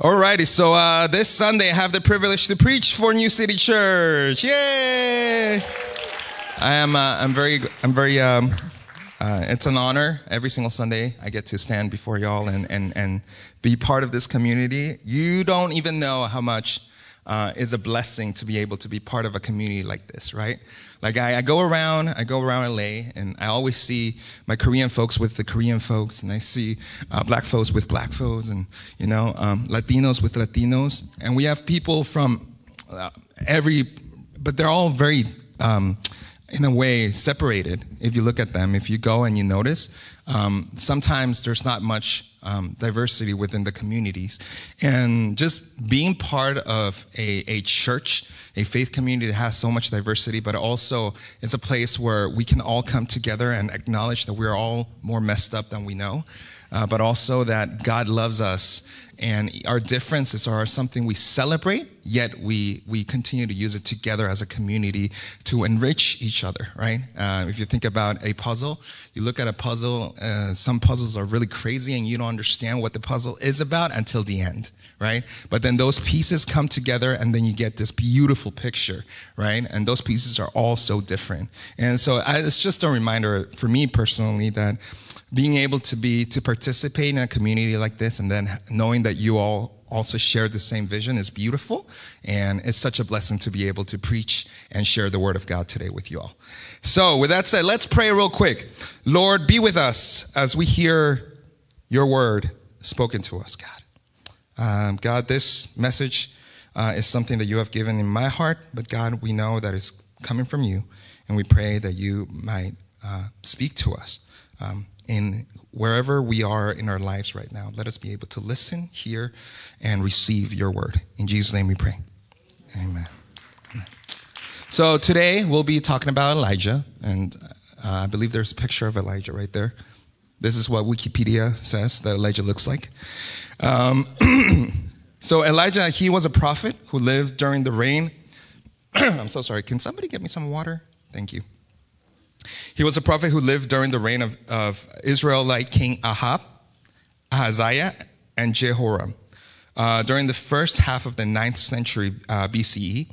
Alrighty, so uh, this Sunday I have the privilege to preach for New City Church. Yay! I am. Uh, I'm very. I'm very. Um, uh, it's an honor every single Sunday I get to stand before y'all and and and be part of this community. You don't even know how much uh, is a blessing to be able to be part of a community like this, right? Like I, I, go around, I go around LA, and I always see my Korean folks with the Korean folks, and I see uh, black folks with black folks, and you know um, Latinos with Latinos, and we have people from uh, every, but they're all very. Um, in a way separated if you look at them if you go and you notice um, sometimes there's not much um, diversity within the communities. And just being part of a, a church a faith community that has so much diversity but also it's a place where we can all come together and acknowledge that we're all more messed up than we know uh, but also that god loves us. And our differences are something we celebrate yet we we continue to use it together as a community to enrich each other right? Uh, if you think about a puzzle you look at a puzzle uh, some puzzles are really crazy and you don't understand what the puzzle is about until the end right? But then those pieces come together and then you get this beautiful picture right? And those pieces are all so different. And so I, it's just a reminder for me personally that being able to be to participate in a community like this and then knowing that you all also share the same vision is beautiful. And it's such a blessing to be able to preach and share the word of god today with you all. So with that said let's pray real quick. Lord be with us as we hear your word spoken to us god. Um, god this message uh, is something that you have given in my heart but god we know that it's coming from you. And we pray that you might uh, speak to us. Um, in wherever we are in our lives right now. Let us be able to listen, hear, and receive your word. In Jesus' name we pray. Amen. Amen. So today we'll be talking about Elijah, and uh, I believe there's a picture of Elijah right there. This is what Wikipedia says that Elijah looks like. Um, so Elijah, he was a prophet who lived during the reign. I'm so sorry. Can somebody get me some water? Thank you. He was a prophet who lived during the reign of, of Israelite King Ahab, Ahaziah, and Jehoram. Uh, during the first half of the ninth century uh, BCE,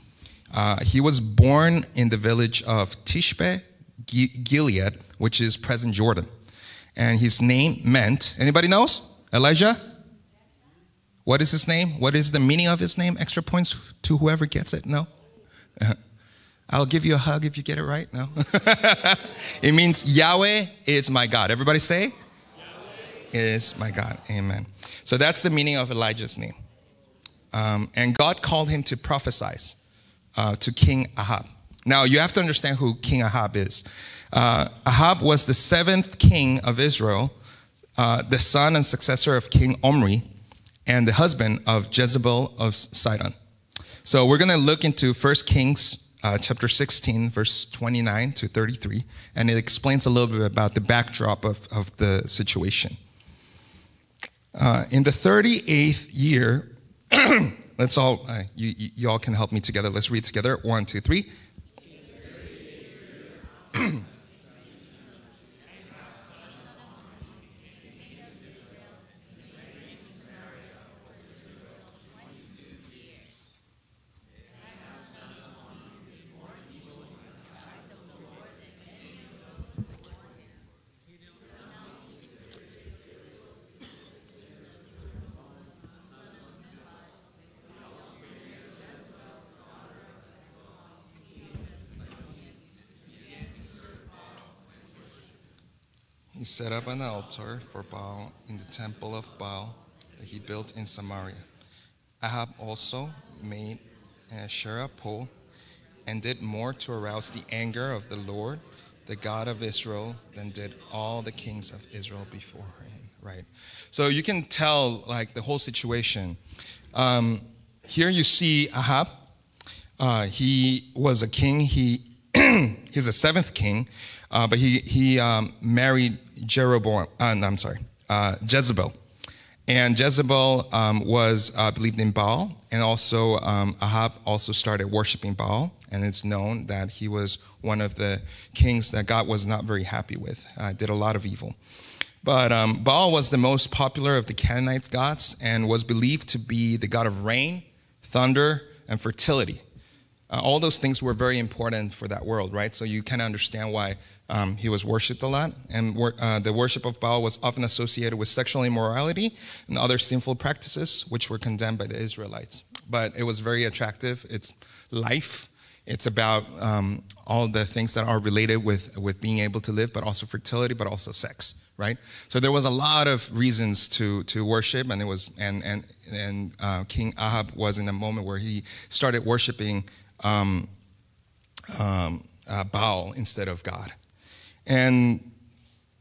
uh, he was born in the village of Tishbe, Gilead, which is present Jordan. And his name meant, anybody knows? Elijah? What is his name? What is the meaning of his name? Extra points to whoever gets it? No? I'll give you a hug if you get it right. No? it means Yahweh is my God. Everybody say? Yahweh is my God. Amen. So that's the meaning of Elijah's name. Um, and God called him to prophesy uh, to King Ahab. Now, you have to understand who King Ahab is. Uh, Ahab was the seventh king of Israel, uh, the son and successor of King Omri, and the husband of Jezebel of Sidon. So we're going to look into 1 Kings uh, chapter 16, verse 29 to 33, and it explains a little bit about the backdrop of, of the situation. Uh, in the 38th year, let's all, uh, you, you, you all can help me together. Let's read together. One, two, three. he set up an altar for Baal in the temple of Baal that he built in Samaria. Ahab also made an Asherah pole and did more to arouse the anger of the Lord, the God of Israel, than did all the kings of Israel before him. Right. So you can tell like the whole situation. Um, here you see Ahab. Uh, he was a king. He he's a seventh king, uh, but he he um, married Jeroboam, uh, I'm sorry, uh, Jezebel. And Jezebel um, was uh, believed in Baal, and also um, Ahab also started worshiping Baal, and it's known that he was one of the kings that God was not very happy with, uh, did a lot of evil. But um, Baal was the most popular of the Canaanites' gods and was believed to be the god of rain, thunder, and fertility. Uh, all those things were very important for that world, right? So you kind of understand why um, he was worshipped a lot. And uh, the worship of Baal was often associated with sexual immorality and other sinful practices, which were condemned by the Israelites. But it was very attractive. It's life. It's about um, all the things that are related with, with being able to live, but also fertility, but also sex, right? So there was a lot of reasons to, to worship, and it was and and and uh, King Ahab was in a moment where he started worshiping um, um, uh, Baal instead of God. And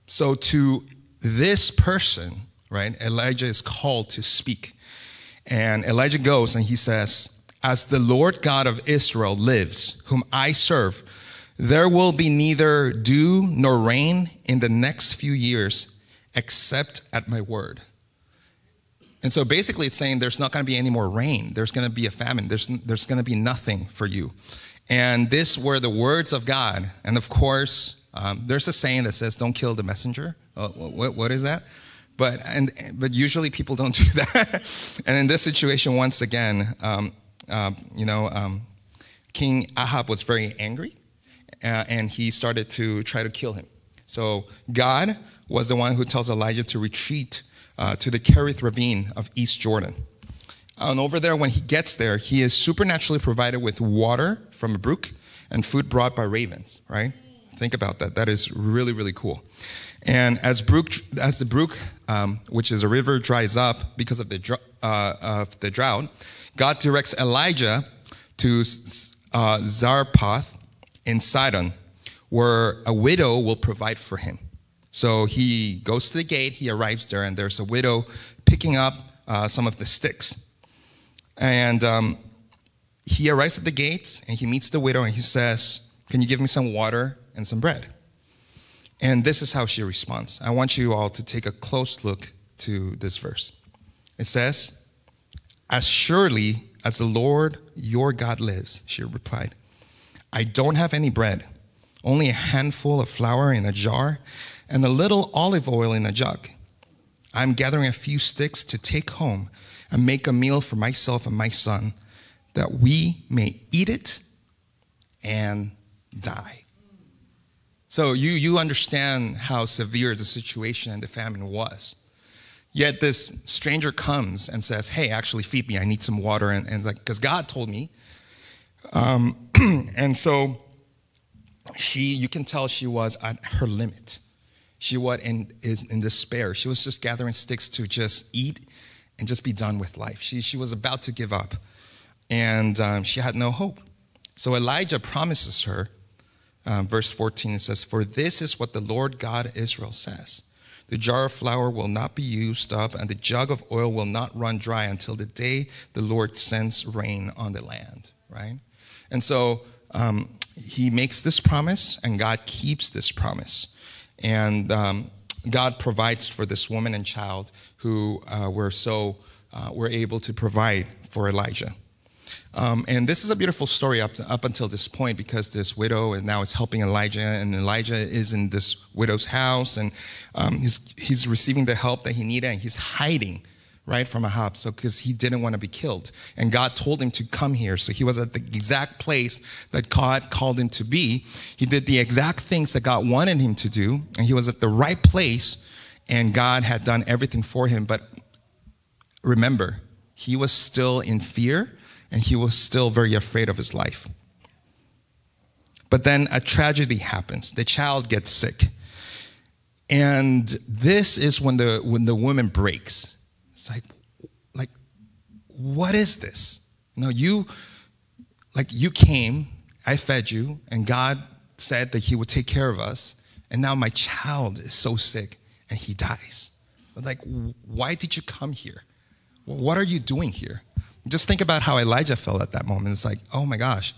so to this person, right, Elijah is called to speak. And Elijah goes and he says, As the Lord God of Israel lives, whom I serve, there will be neither dew nor rain in the next few years except at my word. And so basically, it's saying there's not going to be any more rain. There's going to be a famine. There's, there's going to be nothing for you. And this were the words of God. And of course, um, there's a saying that says, don't kill the messenger. Uh, what, what is that? But, and, but usually people don't do that. and in this situation, once again, um, uh, you know, um, King Ahab was very angry uh, and he started to try to kill him. So God was the one who tells Elijah to retreat uh, to the Kerith ravine of East Jordan. And over there, when he gets there, he is supernaturally provided with water from a brook and food brought by ravens, right? Think about that. That is really, really cool. And as, brook, as the brook, um, which is a river, dries up because of the, uh, of the drought, God directs Elijah to uh, Zarephath in Sidon, where a widow will provide for him. So he goes to the gate, he arrives there, and there's a widow picking up uh, some of the sticks. And um, he arrives at the gate and he meets the widow and he says, Can you give me some water and some bread. And this is how she responds. I want you all to take a close look to this verse. It says, As surely as the Lord your God lives, she replied, I don't have any bread, only a handful of flour in a jar and a little olive oil in a jug. I'm gathering a few sticks to take home and make a meal for myself and my son, that we may eat it and die. So you, you understand how severe the situation and the famine was. Yet this stranger comes and says, Hey, actually feed me. I need some water. And, and like, because God told me. Um, and so she, you can tell she was at her limit. She was in, is in despair. She was just gathering sticks to just eat and just be done with life. She, she was about to give up. And um, she had no hope. So Elijah promises her um, verse 14, it says, For this is what the Lord God Israel says The jar of flour will not be used up, and the jug of oil will not run dry until the day the Lord sends rain on the land, right? And so um, he makes this promise, and God keeps this promise. And um, God provides for this woman and child who uh, were so uh, were able to provide for Elijah. Um, and this is a beautiful story up, up until this point because this widow and now is helping Elijah, and Elijah is in this widow's house, and um, he's, he's receiving the help that he needed, and he's hiding right from Ahab, so because he didn't want to be killed, and God told him to come here, so he was at the exact place that God called him to be. He did the exact things that God wanted him to do, and he was at the right place, and God had done everything for him. But remember, he was still in fear and he was still very afraid of his life. But then a tragedy happens. The child gets sick. And this is when the when the woman breaks. It's like like what is this? No, you like you came, I fed you, and God said that he would take care of us, and now my child is so sick and he dies. But like why did you come here? What are you doing here? Just think about how Elijah felt at that moment. It's like, oh my gosh.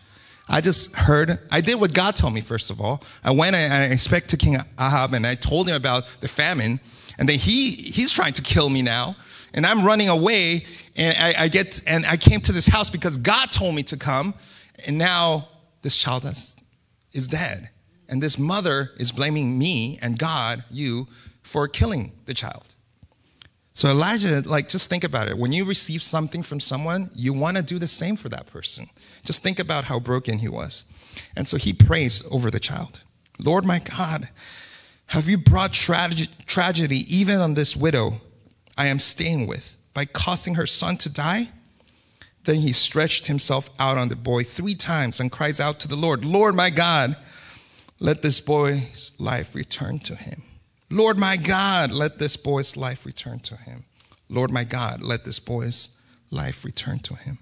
I just heard, I did what God told me, first of all. I went and I spoke to King Ahab and I told him about the famine. And then he, he's trying to kill me now. And I'm running away and I, I get, and I came to this house because God told me to come. And now this child is, is dead. And this mother is blaming me and God, you, for killing the child. So Elijah, like, just think about it. When you receive something from someone, you want to do the same for that person. Just think about how broken he was. And so he prays over the child Lord my God, have you brought trage- tragedy even on this widow I am staying with by causing her son to die? Then he stretched himself out on the boy three times and cries out to the Lord, Lord my God, let this boy's life return to him. Lord my God, let this boy's life return to him. Lord my God, let this boy's life return to him.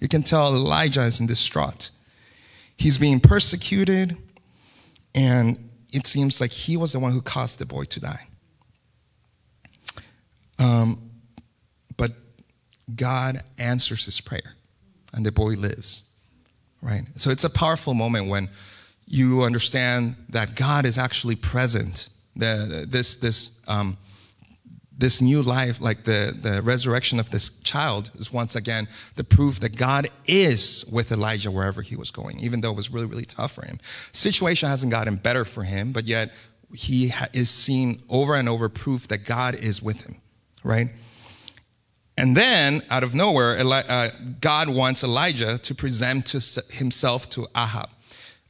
You can tell Elijah is in distraught. He's being persecuted, and it seems like he was the one who caused the boy to die. Um, but God answers his prayer, and the boy lives. Right? So it's a powerful moment when you understand that God is actually present. The, this, this, um, this new life, like the, the resurrection of this child, is once again the proof that God is with Elijah wherever he was going, even though it was really, really tough for him. Situation hasn't gotten better for him, but yet he ha- is seen over and over proof that God is with him, right? And then, out of nowhere, Eli- uh, God wants Elijah to present to himself to Ahab.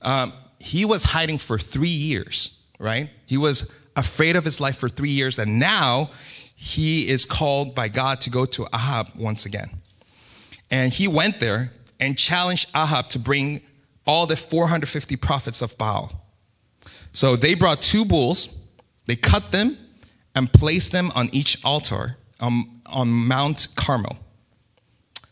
Um, he was hiding for three years, right? He was afraid of his life for three years, and now he is called by God to go to Ahab once again. And he went there and challenged Ahab to bring all the 450 prophets of Baal. So they brought two bulls, they cut them and placed them on each altar um, on Mount Carmel.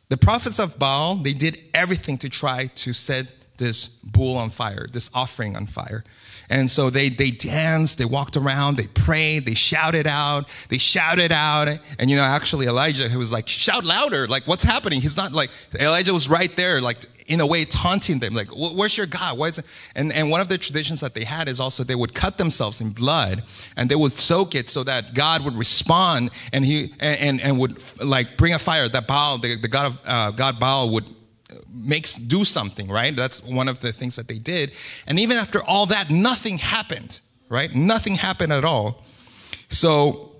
The prophets of Baal, they did everything to try to set this bull on fire, this offering on fire. And so they, they danced, they walked around, they prayed, they shouted out, they shouted out. And you know, actually Elijah, who was like, shout louder, like what's happening? He's not like, Elijah was right there, like in a way taunting them, like, where's your God? Why is it? And, and one of the traditions that they had is also they would cut themselves in blood and they would soak it so that God would respond and he, and, and would like bring a fire that Baal, the, the God of, uh, God Baal would makes do something, right? That's one of the things that they did. And even after all that, nothing happened, right? Nothing happened at all. So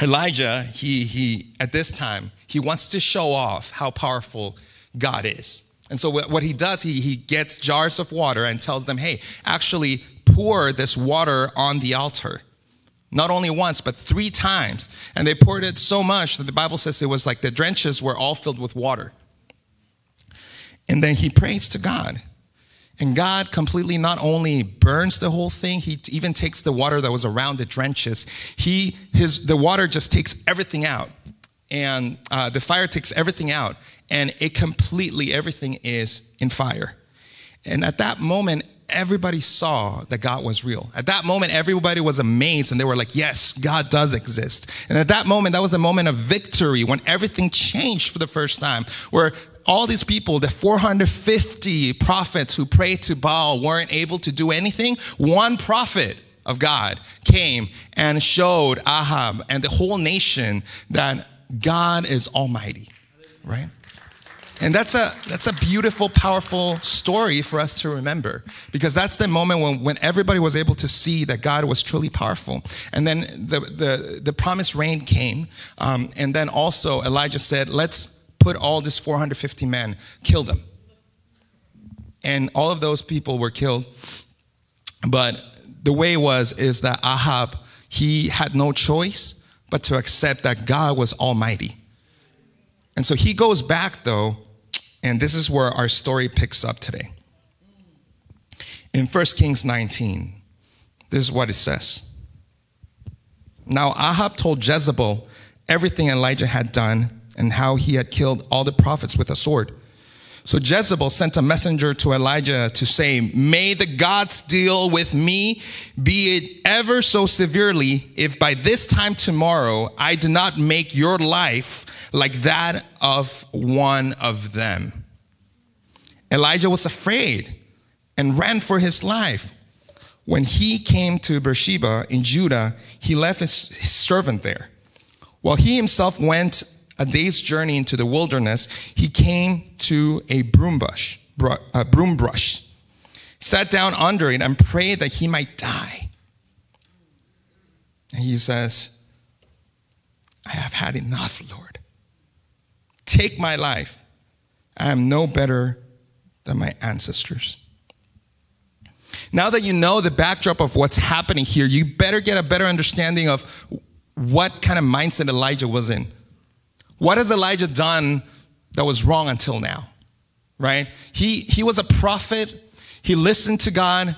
Elijah, he he at this time, he wants to show off how powerful God is. And so what he does, he he gets jars of water and tells them, "Hey, actually pour this water on the altar." Not only once, but three times. And they poured it so much that the Bible says it was like the drenches were all filled with water. And then he prays to God. And God completely not only burns the whole thing, he even takes the water that was around the drenches. He, his, the water just takes everything out. And uh, the fire takes everything out. And it completely, everything is in fire. And at that moment, everybody saw that God was real. At that moment, everybody was amazed and they were like, yes, God does exist. And at that moment, that was a moment of victory when everything changed for the first time, where all these people, the 450 prophets who prayed to Baal weren't able to do anything. One prophet of God came and showed Ahab and the whole nation that God is almighty, right? And that's a, that's a beautiful, powerful story for us to remember because that's the moment when, when everybody was able to see that God was truly powerful. And then the, the, the promised rain came. Um, and then also Elijah said, let's put all these 450 men, kill them. And all of those people were killed. But the way was is that Ahab, he had no choice but to accept that God was almighty. And so he goes back though, and this is where our story picks up today. In 1 Kings 19, this is what it says. Now Ahab told Jezebel everything Elijah had done and how he had killed all the prophets with a sword. So Jezebel sent a messenger to Elijah to say, May the gods deal with me, be it ever so severely, if by this time tomorrow I do not make your life like that of one of them. Elijah was afraid and ran for his life. When he came to Beersheba in Judah, he left his, his servant there. While he himself went a day's journey into the wilderness, he came to a broom a broom brush, sat down under it and prayed that he might die. And he says, I have had enough, Lord. Take my life. I am no better than my ancestors. Now that you know the backdrop of what's happening here, you better get a better understanding of what kind of mindset Elijah was in. What has Elijah done that was wrong until now? Right? He, he was a prophet. He listened to God.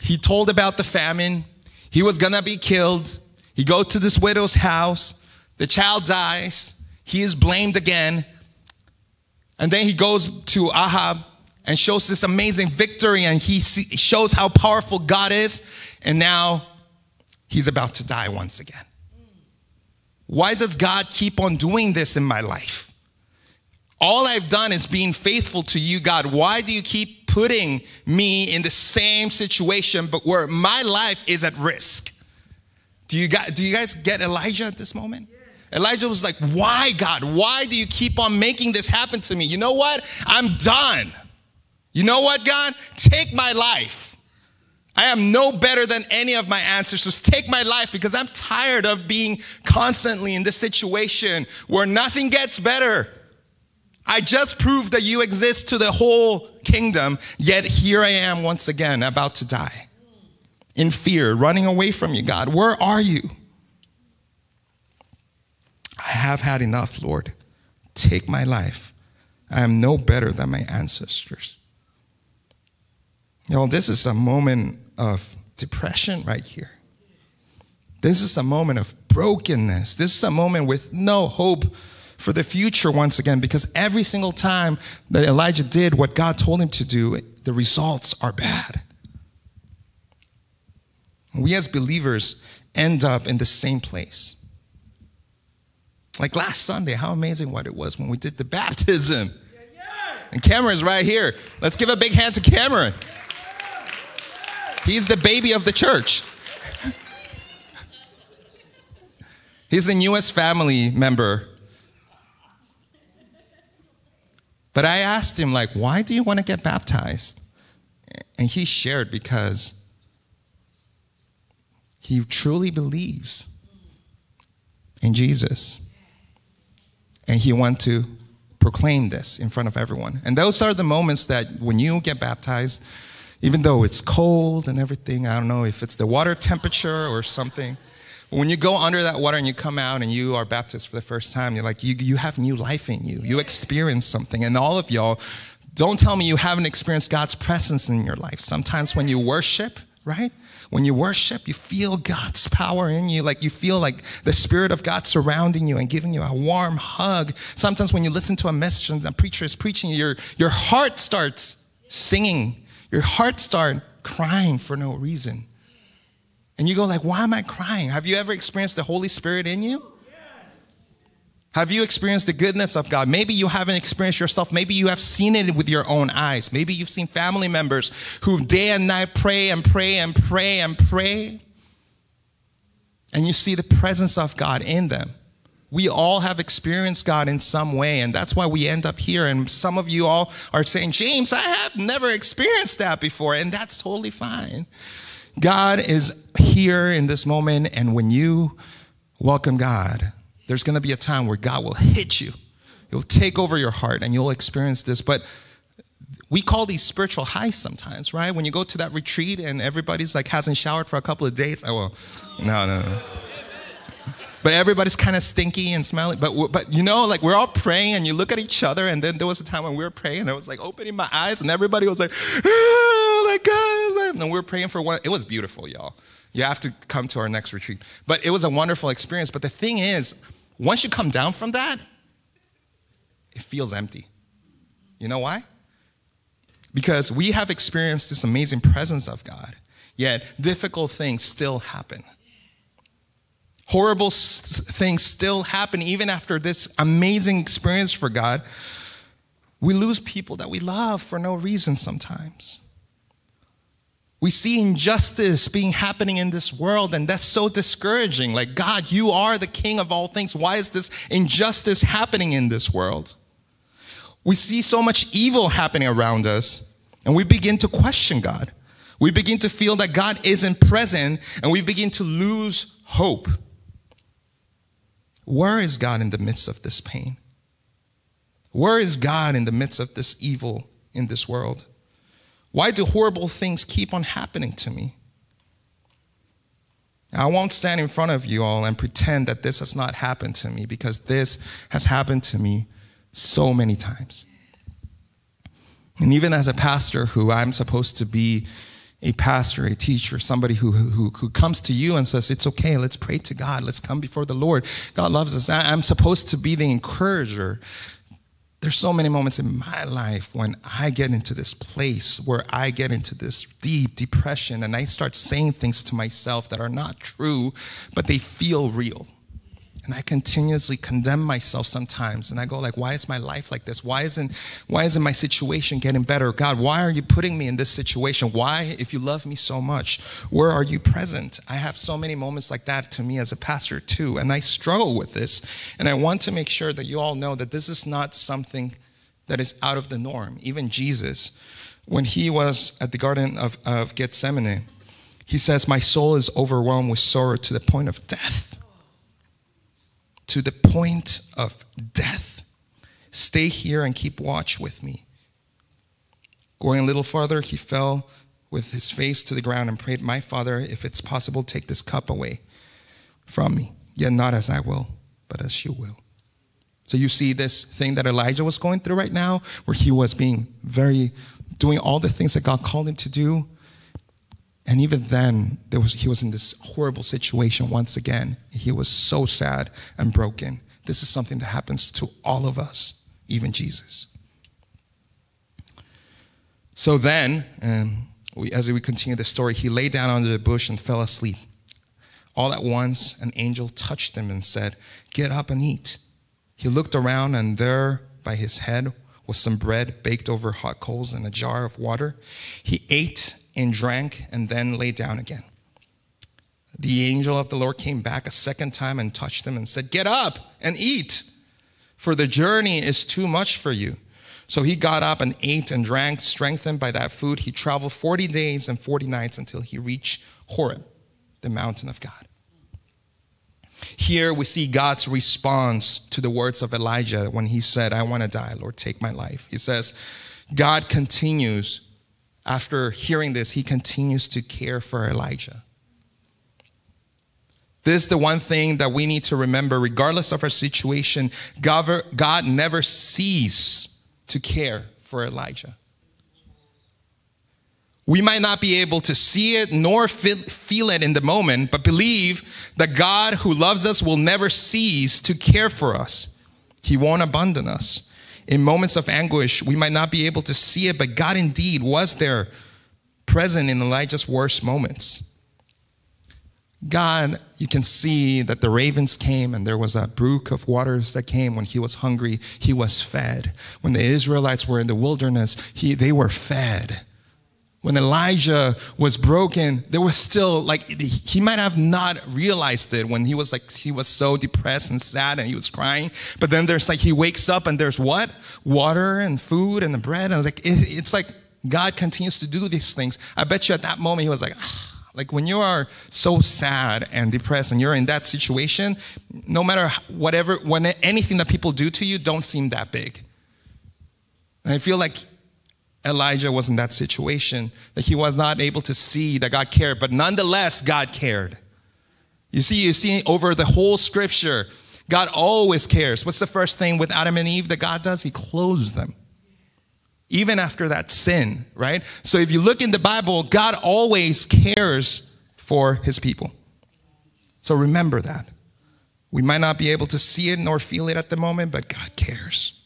He told about the famine. He was gonna be killed. He goes to this widow's house. The child dies. He is blamed again. And then he goes to Ahab and shows this amazing victory and he shows how powerful God is. And now he's about to die once again. Why does God keep on doing this in my life? All I've done is being faithful to you, God. Why do you keep putting me in the same situation, but where my life is at risk? Do you, guys, do you guys get Elijah at this moment? Elijah was like, Why, God? Why do you keep on making this happen to me? You know what? I'm done. You know what, God? Take my life. I am no better than any of my ancestors. Take my life because I'm tired of being constantly in this situation where nothing gets better. I just proved that you exist to the whole kingdom, yet here I am once again about to die in fear, running away from you, God. Where are you? I have had enough, Lord. Take my life. I am no better than my ancestors. You know, this is a moment of depression right here. This is a moment of brokenness. This is a moment with no hope for the future once again because every single time that Elijah did what God told him to do, the results are bad. We as believers end up in the same place. Like last Sunday, how amazing what it was when we did the baptism. And Cameron's right here. Let's give a big hand to Cameron. He's the baby of the church. He's the newest family member. But I asked him, like, why do you want to get baptized? And he shared because he truly believes in Jesus. And he wants to proclaim this in front of everyone. And those are the moments that when you get baptized, even though it's cold and everything, I don't know if it's the water temperature or something. But When you go under that water and you come out and you are baptized for the first time, you're like, you, you have new life in you. You experience something. And all of y'all, don't tell me you haven't experienced God's presence in your life. Sometimes when you worship, right? When you worship, you feel God's power in you. Like you feel like the Spirit of God surrounding you and giving you a warm hug. Sometimes when you listen to a message and a preacher is preaching, your, your heart starts singing. Your heart starts crying for no reason. And you go like, why am I crying? Have you ever experienced the Holy Spirit in you? Have you experienced the goodness of God? Maybe you haven't experienced yourself. Maybe you have seen it with your own eyes. Maybe you've seen family members who day and night pray and pray and pray and pray. And you see the presence of God in them. We all have experienced God in some way, and that's why we end up here. And some of you all are saying, James, I have never experienced that before, and that's totally fine. God is here in this moment, and when you welcome God, there's going to be a time where God will hit you. He'll take over your heart and you'll experience this. But we call these spiritual highs sometimes, right? When you go to that retreat and everybody's like hasn't showered for a couple of days. Oh, well, no, no, no. But everybody's kind of stinky and smelly. But, but you know, like we're all praying and you look at each other. And then there was a time when we were praying and I was like opening my eyes and everybody was like, oh my God. And we were praying for one. It was beautiful, y'all. You have to come to our next retreat. But it was a wonderful experience. But the thing is, once you come down from that, it feels empty. You know why? Because we have experienced this amazing presence of God, yet difficult things still happen. Horrible things still happen even after this amazing experience for God. We lose people that we love for no reason sometimes. We see injustice being happening in this world, and that's so discouraging. Like, God, you are the king of all things. Why is this injustice happening in this world? We see so much evil happening around us, and we begin to question God. We begin to feel that God isn't present, and we begin to lose hope. Where is God in the midst of this pain? Where is God in the midst of this evil in this world? Why do horrible things keep on happening to me? I won't stand in front of you all and pretend that this has not happened to me because this has happened to me so many times. And even as a pastor who I'm supposed to be a pastor, a teacher, somebody who, who, who comes to you and says, It's okay, let's pray to God, let's come before the Lord. God loves us. I'm supposed to be the encourager. There's so many moments in my life when I get into this place where I get into this deep depression and I start saying things to myself that are not true, but they feel real. And I continuously condemn myself sometimes. And I go like, why is my life like this? Why isn't, why isn't my situation getting better? God, why are you putting me in this situation? Why, if you love me so much, where are you present? I have so many moments like that to me as a pastor too. And I struggle with this. And I want to make sure that you all know that this is not something that is out of the norm. Even Jesus, when he was at the Garden of, of Gethsemane, he says, my soul is overwhelmed with sorrow to the point of death to the point of death. Stay here and keep watch with me. Going a little farther, he fell with his face to the ground and prayed, My Father, if it's possible, take this cup away from me. Yet not as I will, but as you will. So you see this thing that Elijah was going through right now, where he was being very, doing all the things that God called him to do, and even then, there was, he was in this horrible situation once again. He was so sad and broken. This is something that happens to all of us, even Jesus. So then, um, we, as we continue the story, he lay down under the bush and fell asleep. All at once, an angel touched him and said, Get up and eat. He looked around, and there by his head was some bread baked over hot coals and a jar of water. He ate and drank and then lay down again. The angel of the Lord came back a second time and touched him and said, Get up and eat, for the journey is too much for you. So he got up and ate and drank, strengthened by that food. He traveled 40 days and 40 nights until he reached Horeb, the mountain of God. Here we see God's response to the words of Elijah when he said, I want to die, Lord, take my life. He says, God continues, after hearing this, he continues to care for Elijah. This is the one thing that we need to remember, regardless of our situation, God, never ceases to care for Elijah. We might not be able to see it nor feel it in the moment, but believe that God who loves us will never cease to care for us. He won't abandon us. In moments of anguish, we might not be able to see it, but God indeed was there present in Elijah's worst moments. God, you can see that the ravens came and there was a brook of waters that came when he was hungry. He was fed. When the Israelites were in the wilderness, he, they were fed when Elijah was broken, there was still like he might have not realized it when he was like he was so depressed and sad and he was crying. But then there's like he wakes up and there's what water and food and the bread and like it, it's like God continues to do these things. I bet you at that moment he was like. Ah. Like when you are so sad and depressed and you're in that situation, no matter whatever, when anything that people do to you, don't seem that big. And I feel like Elijah was in that situation, that he was not able to see that God cared, but nonetheless, God cared. You see, you see over the whole scripture, God always cares. What's the first thing with Adam and Eve that God does? He clothes them. Even after that sin, right? So if you look in the Bible, God always cares for his people. So remember that. We might not be able to see it nor feel it at the moment, but God cares.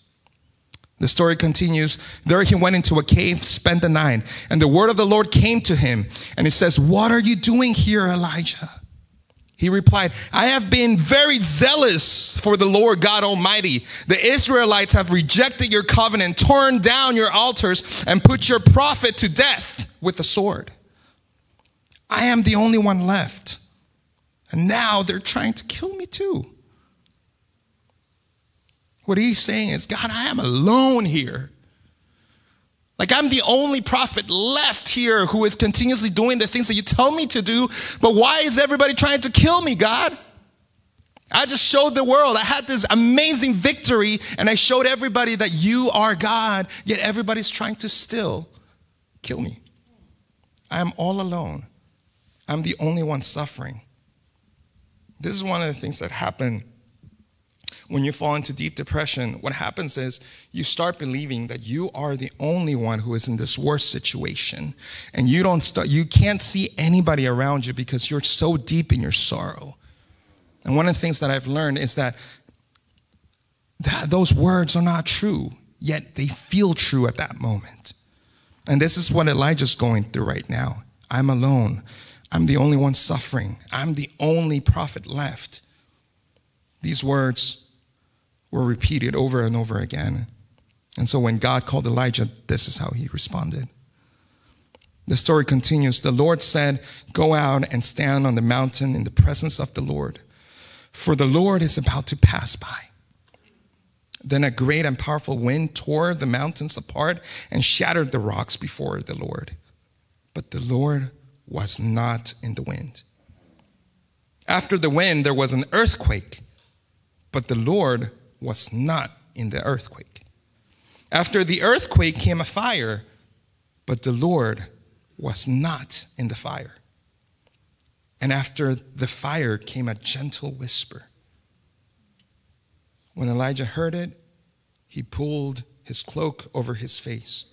The story continues. There he went into a cave, spent the night, and the word of the Lord came to him. And it says, What are you doing here, Elijah? He replied, I have been very zealous for the Lord God Almighty. The Israelites have rejected your covenant, torn down your altars, and put your prophet to death with the sword. I am the only one left. And now they're trying to kill me too. What he's saying is, God, I am alone here. Like I'm the only prophet left here who is continuously doing the things that you tell me to do, but why is everybody trying to kill me, God? I just showed the world. I had this amazing victory and I showed everybody that you are God, yet everybody's trying to still kill me. I am all alone. I'm the only one suffering. This is one of the things that happen when you fall into deep depression. What happens is you start believing that you are the only one who is in this worst situation, and you don't start. You can't see anybody around you because you're so deep in your sorrow. And one of the things that I've learned is that, that those words are not true, yet they feel true at that moment. And this is what Elijah's going through right now. I'm alone. I'm the only one suffering. I'm the only prophet left. These words were repeated over and over again. And so when God called Elijah, this is how he responded. The story continues. The Lord said, Go out and stand on the mountain in the presence of the Lord, for the Lord is about to pass by. Then a great and powerful wind tore the mountains apart and shattered the rocks before the Lord. But the Lord was not in the wind. After the wind, there was an earthquake, but the Lord was not in the earthquake. After the earthquake came a fire, but the Lord was not in the fire. And after the fire came a gentle whisper. When Elijah heard it, he pulled his cloak over his face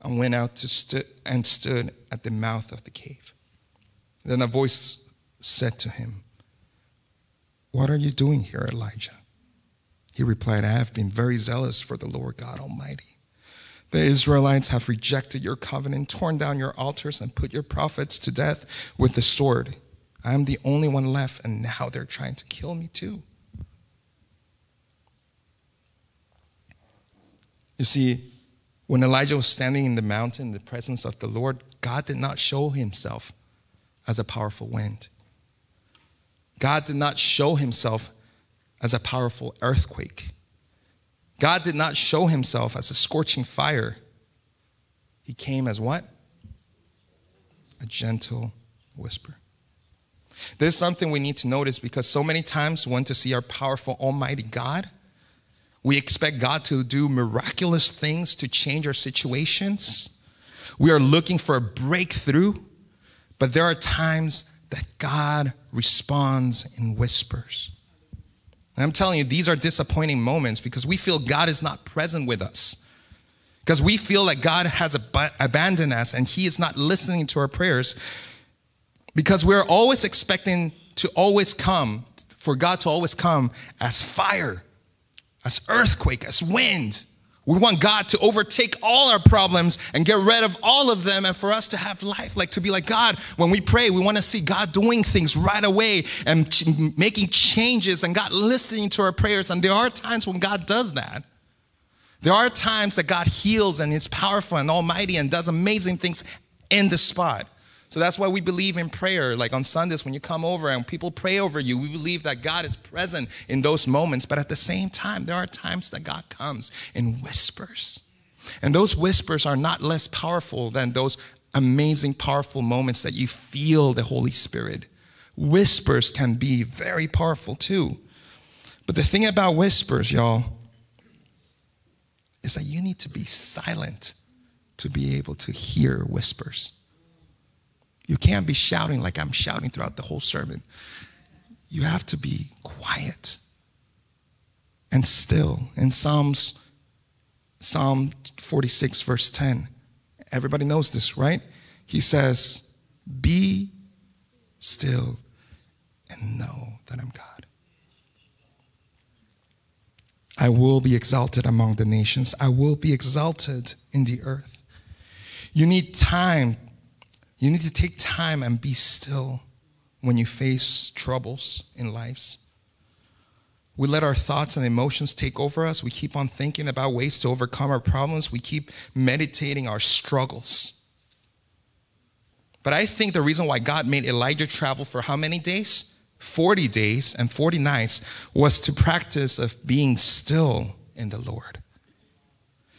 and went out to st- and stood at the mouth of the cave. Then a voice said to him, What are you doing here, Elijah? He replied, I have been very zealous for the Lord God Almighty. The Israelites have rejected your covenant, torn down your altars, and put your prophets to death with the sword. I am the only one left, and now they're trying to kill me too. You see, when Elijah was standing in the mountain in the presence of the Lord, God did not show himself as a powerful wind. God did not show himself as a powerful earthquake. God did not show himself as a scorching fire. He came as what? A gentle whisper. This is something we need to notice because so many times want to see our powerful, almighty God. We expect God to do miraculous things to change our situations. We are looking for a breakthrough, but there are times that God responds in whispers. And I'm telling you, these are disappointing moments because we feel God is not present with us. Because we feel like God has ab- abandoned us and He is not listening to our prayers. Because we're always expecting to always come, for God to always come as fire, as earthquake, as wind. We want God to overtake all our problems and get rid of all of them and for us to have life, like to be like God. When we pray, we want to see God doing things right away and ch- making changes and God listening to our prayers. And there are times when God does that. There are times that God heals and is powerful and almighty and does amazing things in the spot. So that's why we believe in prayer. Like on Sundays, when you come over and people pray over you, we believe that God is present in those moments. But at the same time, there are times that God comes in whispers. And those whispers are not less powerful than those amazing, powerful moments that you feel the Holy Spirit. Whispers can be very powerful too. But the thing about whispers, y'all, is that you need to be silent to be able to hear whispers. You can't be shouting like I'm shouting throughout the whole sermon. You have to be quiet and still. In Psalms, Psalm 46, verse 10, everybody knows this, right? He says, Be still and know that I'm God. I will be exalted among the nations. I will be exalted in the earth. You need time you need to take time and be still when you face troubles in lives. We let our thoughts and emotions take over us. We keep on thinking about ways to overcome our problems. We keep meditating our struggles. But I think the reason why God made Elijah travel for how many days? 40 days and 40 nights was to practice of being still in the Lord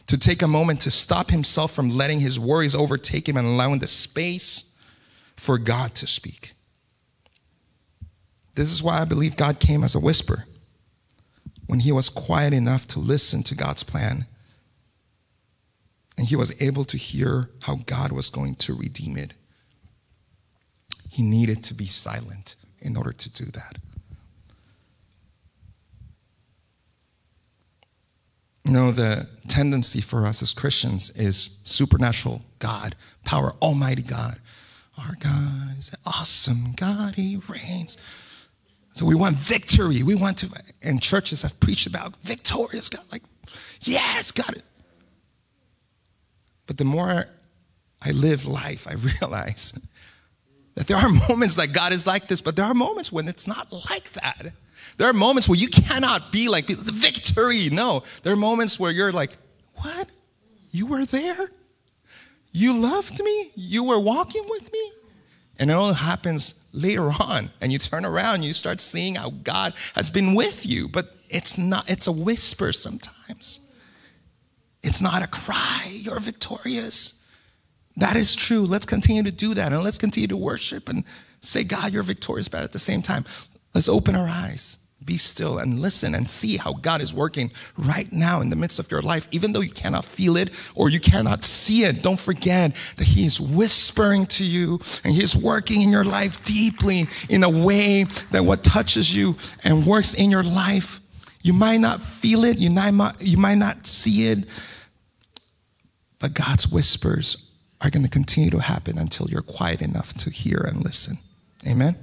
to take a moment to stop himself from letting his worries overtake him and allowing the space for God to speak. This is why I believe God came as a whisper when he was quiet enough to listen to God's plan. And he was able to hear how God was going to redeem it. He needed to be silent in order to do that. You know, the tendency for us as Christians is supernatural God, power, Almighty God. Our God is awesome. God, He reigns. So we want victory. We want to, and churches have preached about victorious God. Like, yes, God. But the more I live life, I realize that there are moments that God is like this, but there are moments when it's not like that. There are moments where you cannot be like victory. No, there are moments where you're like, what? You were there? You loved me? You were walking with me? And it all happens later on. And you turn around, and you start seeing how God has been with you. But it's not, it's a whisper sometimes. It's not a cry. You're victorious. That is true. Let's continue to do that. And let's continue to worship and say, God, you're victorious. But at the same time, let's open our eyes be still and listen and see how God is working right now in the midst of your life. Even though you cannot feel it or you cannot see it, don't forget that He is whispering to you and He is working in your life deeply in a way that what touches you and works in your life. You might not feel it, you might, you might not see it, but God's whispers are going to continue to happen until you're quiet enough to hear and listen. Amen.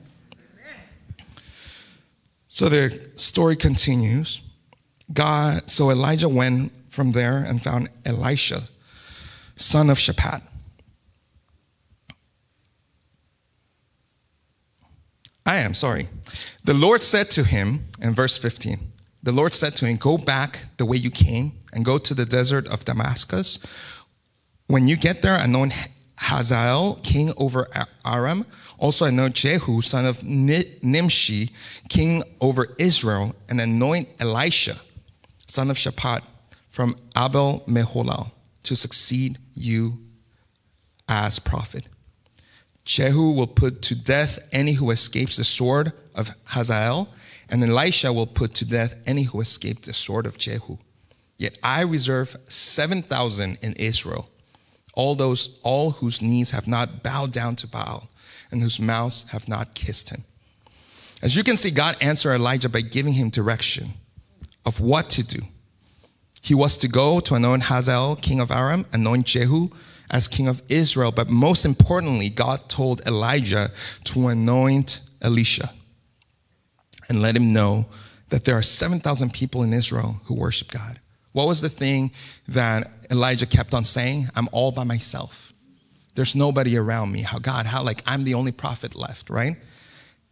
So the story continues. God, so Elijah went from there and found Elisha, son of Shaphat. I am sorry. The Lord said to him in verse 15, the Lord said to him, Go back the way you came and go to the desert of Damascus. When you get there, anoint Hazael, king over Aram. Also anoint Jehu, son of Nimshi, king over Israel, and anoint Elisha, son of Shaphat, from Abel Meholah, to succeed you as prophet. Jehu will put to death any who escapes the sword of Hazael, and Elisha will put to death any who escaped the sword of Jehu. Yet I reserve 7,000 in Israel all those all whose knees have not bowed down to Baal and whose mouths have not kissed him. As you can see, God answered Elijah by giving him direction of what to do. He was to go to anoint Hazael, king of Aram, anoint Jehu as king of Israel, but most importantly, God told Elijah to anoint Elisha and let him know that there are 7,000 people in Israel who worship God. What was the thing that Elijah kept on saying? I'm all by myself. There's nobody around me. How God, how like I'm the only prophet left, right?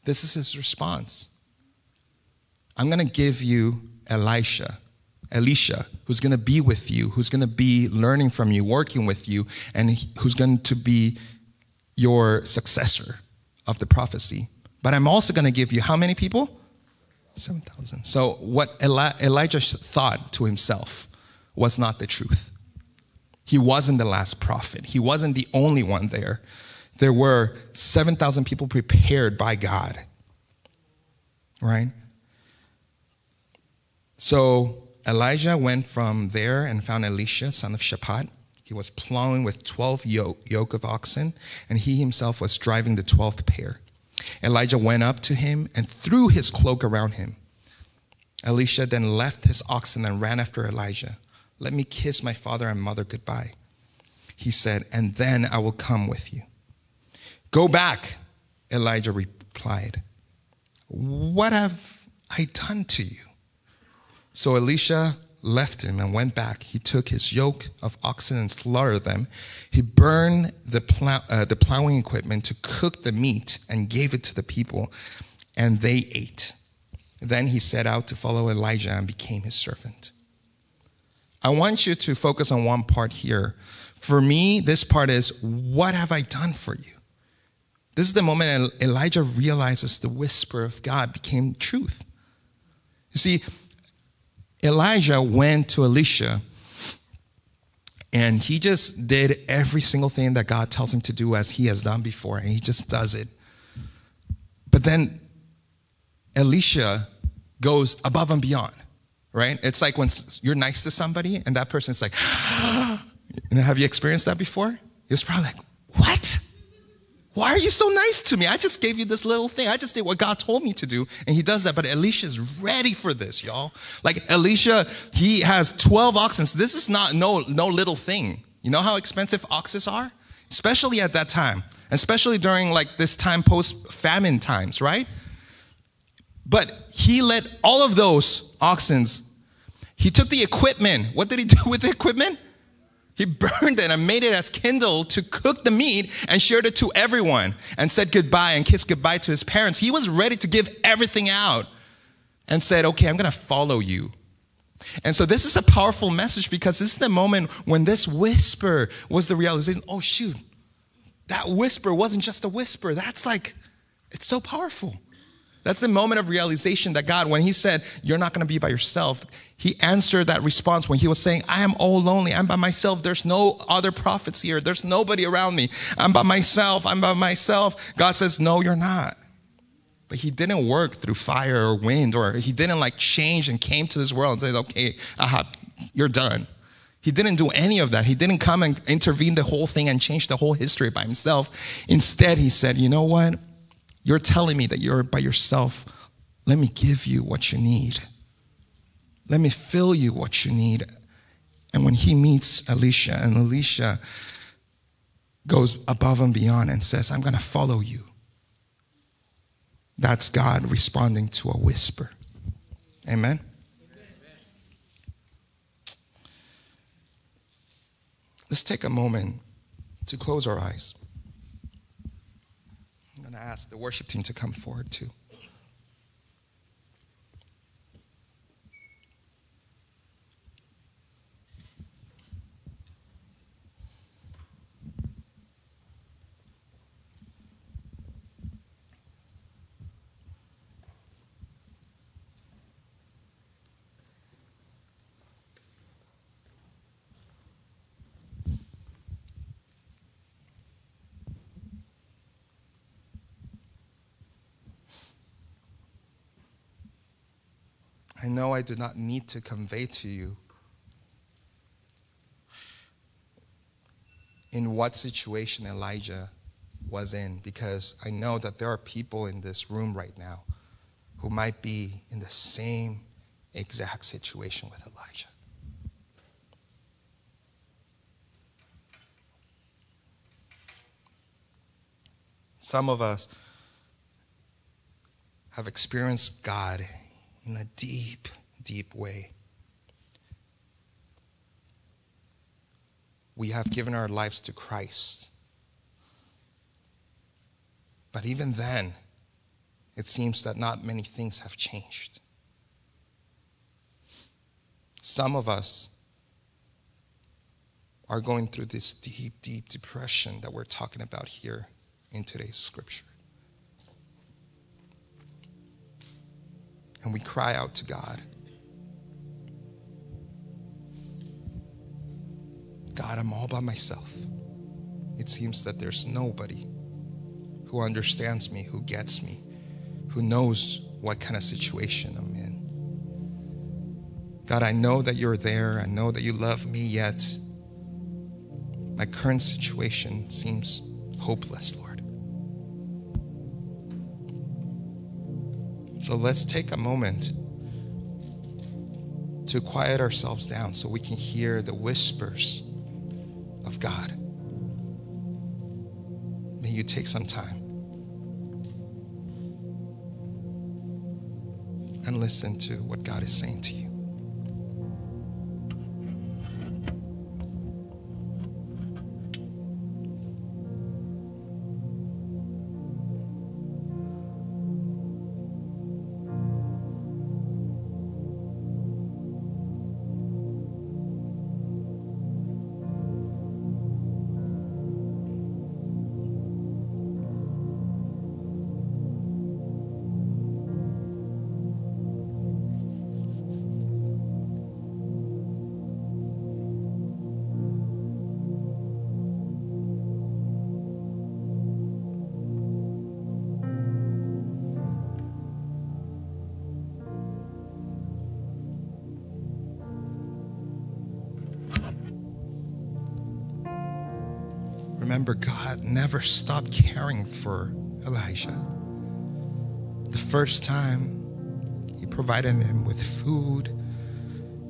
This is his response. I'm going to give you Elisha, Elisha, who's going to be with you, who's going to be learning from you, working with you, and who's going to be your successor of the prophecy. But I'm also going to give you how many people? 7,000. So what Eli- Elijah thought to himself was not the truth. He wasn't the last prophet. He wasn't the only one there. There were 7,000 people prepared by God. Right? So Elijah went from there and found Elisha, son of Shaphat. He was plowing with 12 yoke, yoke of oxen, and he himself was driving the 12th pair. Elijah went up to him and threw his cloak around him. Elisha then left his oxen and ran after Elijah. Let me kiss my father and mother goodbye. He said, and then I will come with you. Go back, Elijah replied. What have I done to you? So Elisha left him and went back. He took his yoke of oxen and slaughtered them. He burned the, plow, uh, the plowing equipment to cook the meat and gave it to the people, and they ate. Then he set out to follow Elijah and became his servant. I want you to focus on one part here. For me, this part is what have I done for you? This is the moment Elijah realizes the whisper of God became truth. You see, Elijah went to Elisha And he just did every single thing that God tells him to do as he has done before, and he just does it. But then Elisha goes above and beyond, right? It's like when you're nice to somebody and that person's like, have you experienced that before? It's probably like, what? Why are you so nice to me? I just gave you this little thing. I just did what God told me to do. And he does that. But Elisha's ready for this, y'all. Like Elisha, he has 12 oxen. This is not no, no little thing. You know how expensive oxes are? Especially at that time. Especially during like this time post famine times, right? But he let all of those oxens, he took the equipment. What did he do with the equipment? He burned it and made it as kindle to cook the meat and shared it to everyone and said goodbye and kissed goodbye to his parents. He was ready to give everything out and said, Okay, I'm going to follow you. And so this is a powerful message because this is the moment when this whisper was the realization oh, shoot, that whisper wasn't just a whisper. That's like, it's so powerful. That's the moment of realization that God, when He said, You're not going to be by yourself, He answered that response when He was saying, I am all lonely. I'm by myself. There's no other prophets here. There's nobody around me. I'm by myself. I'm by myself. God says, No, you're not. But He didn't work through fire or wind, or He didn't like change and came to this world and said, Okay, aha, you're done. He didn't do any of that. He didn't come and intervene the whole thing and change the whole history by himself. Instead, he said, You know what? You're telling me that you're by yourself. Let me give you what you need. Let me fill you what you need. And when he meets Elisha, and Elisha goes above and beyond and says, I'm going to follow you. That's God responding to a whisper. Amen. Let's take a moment to close our eyes to ask the worship team to come forward too. I know I do not need to convey to you in what situation Elijah was in because I know that there are people in this room right now who might be in the same exact situation with Elijah. Some of us have experienced God in a deep, deep way. We have given our lives to Christ. But even then, it seems that not many things have changed. Some of us are going through this deep, deep depression that we're talking about here in today's scripture. And we cry out to God. God, I'm all by myself. It seems that there's nobody who understands me, who gets me, who knows what kind of situation I'm in. God, I know that you're there. I know that you love me, yet my current situation seems hopeless, Lord. So let's take a moment to quiet ourselves down so we can hear the whispers of God. May you take some time and listen to what God is saying to you. Remember, God never stopped caring for Elijah. The first time, he provided him with food,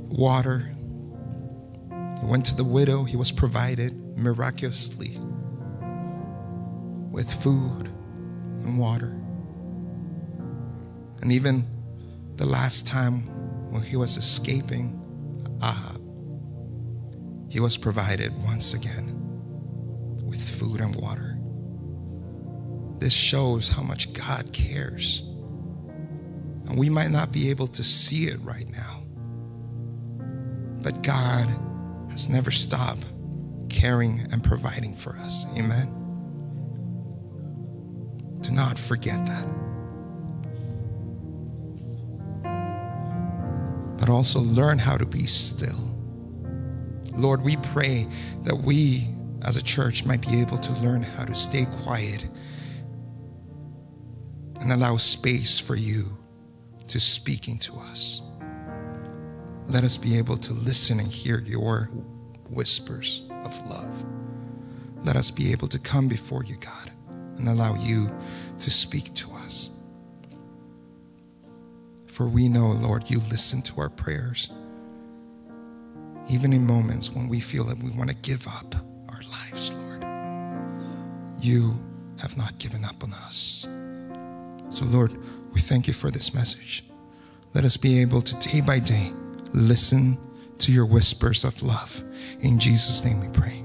water. He went to the widow, he was provided miraculously with food and water. And even the last time when he was escaping Ahab, he was provided once again food and water. This shows how much God cares. And we might not be able to see it right now, but God has never stopped caring and providing for us. Amen. Do not forget that. But also learn how to be still. Lord, we pray that we as a church might be able to learn how to stay quiet and allow space for you to speaking to us. Let us be able to listen and hear your whispers of love. Let us be able to come before you, God, and allow you to speak to us. For we know, Lord, you listen to our prayers, even in moments when we feel that we want to give up lives, Lord. You have not given up on us. So, Lord, we thank you for this message. Let us be able to day by day listen to your whispers of love. In Jesus' name we pray.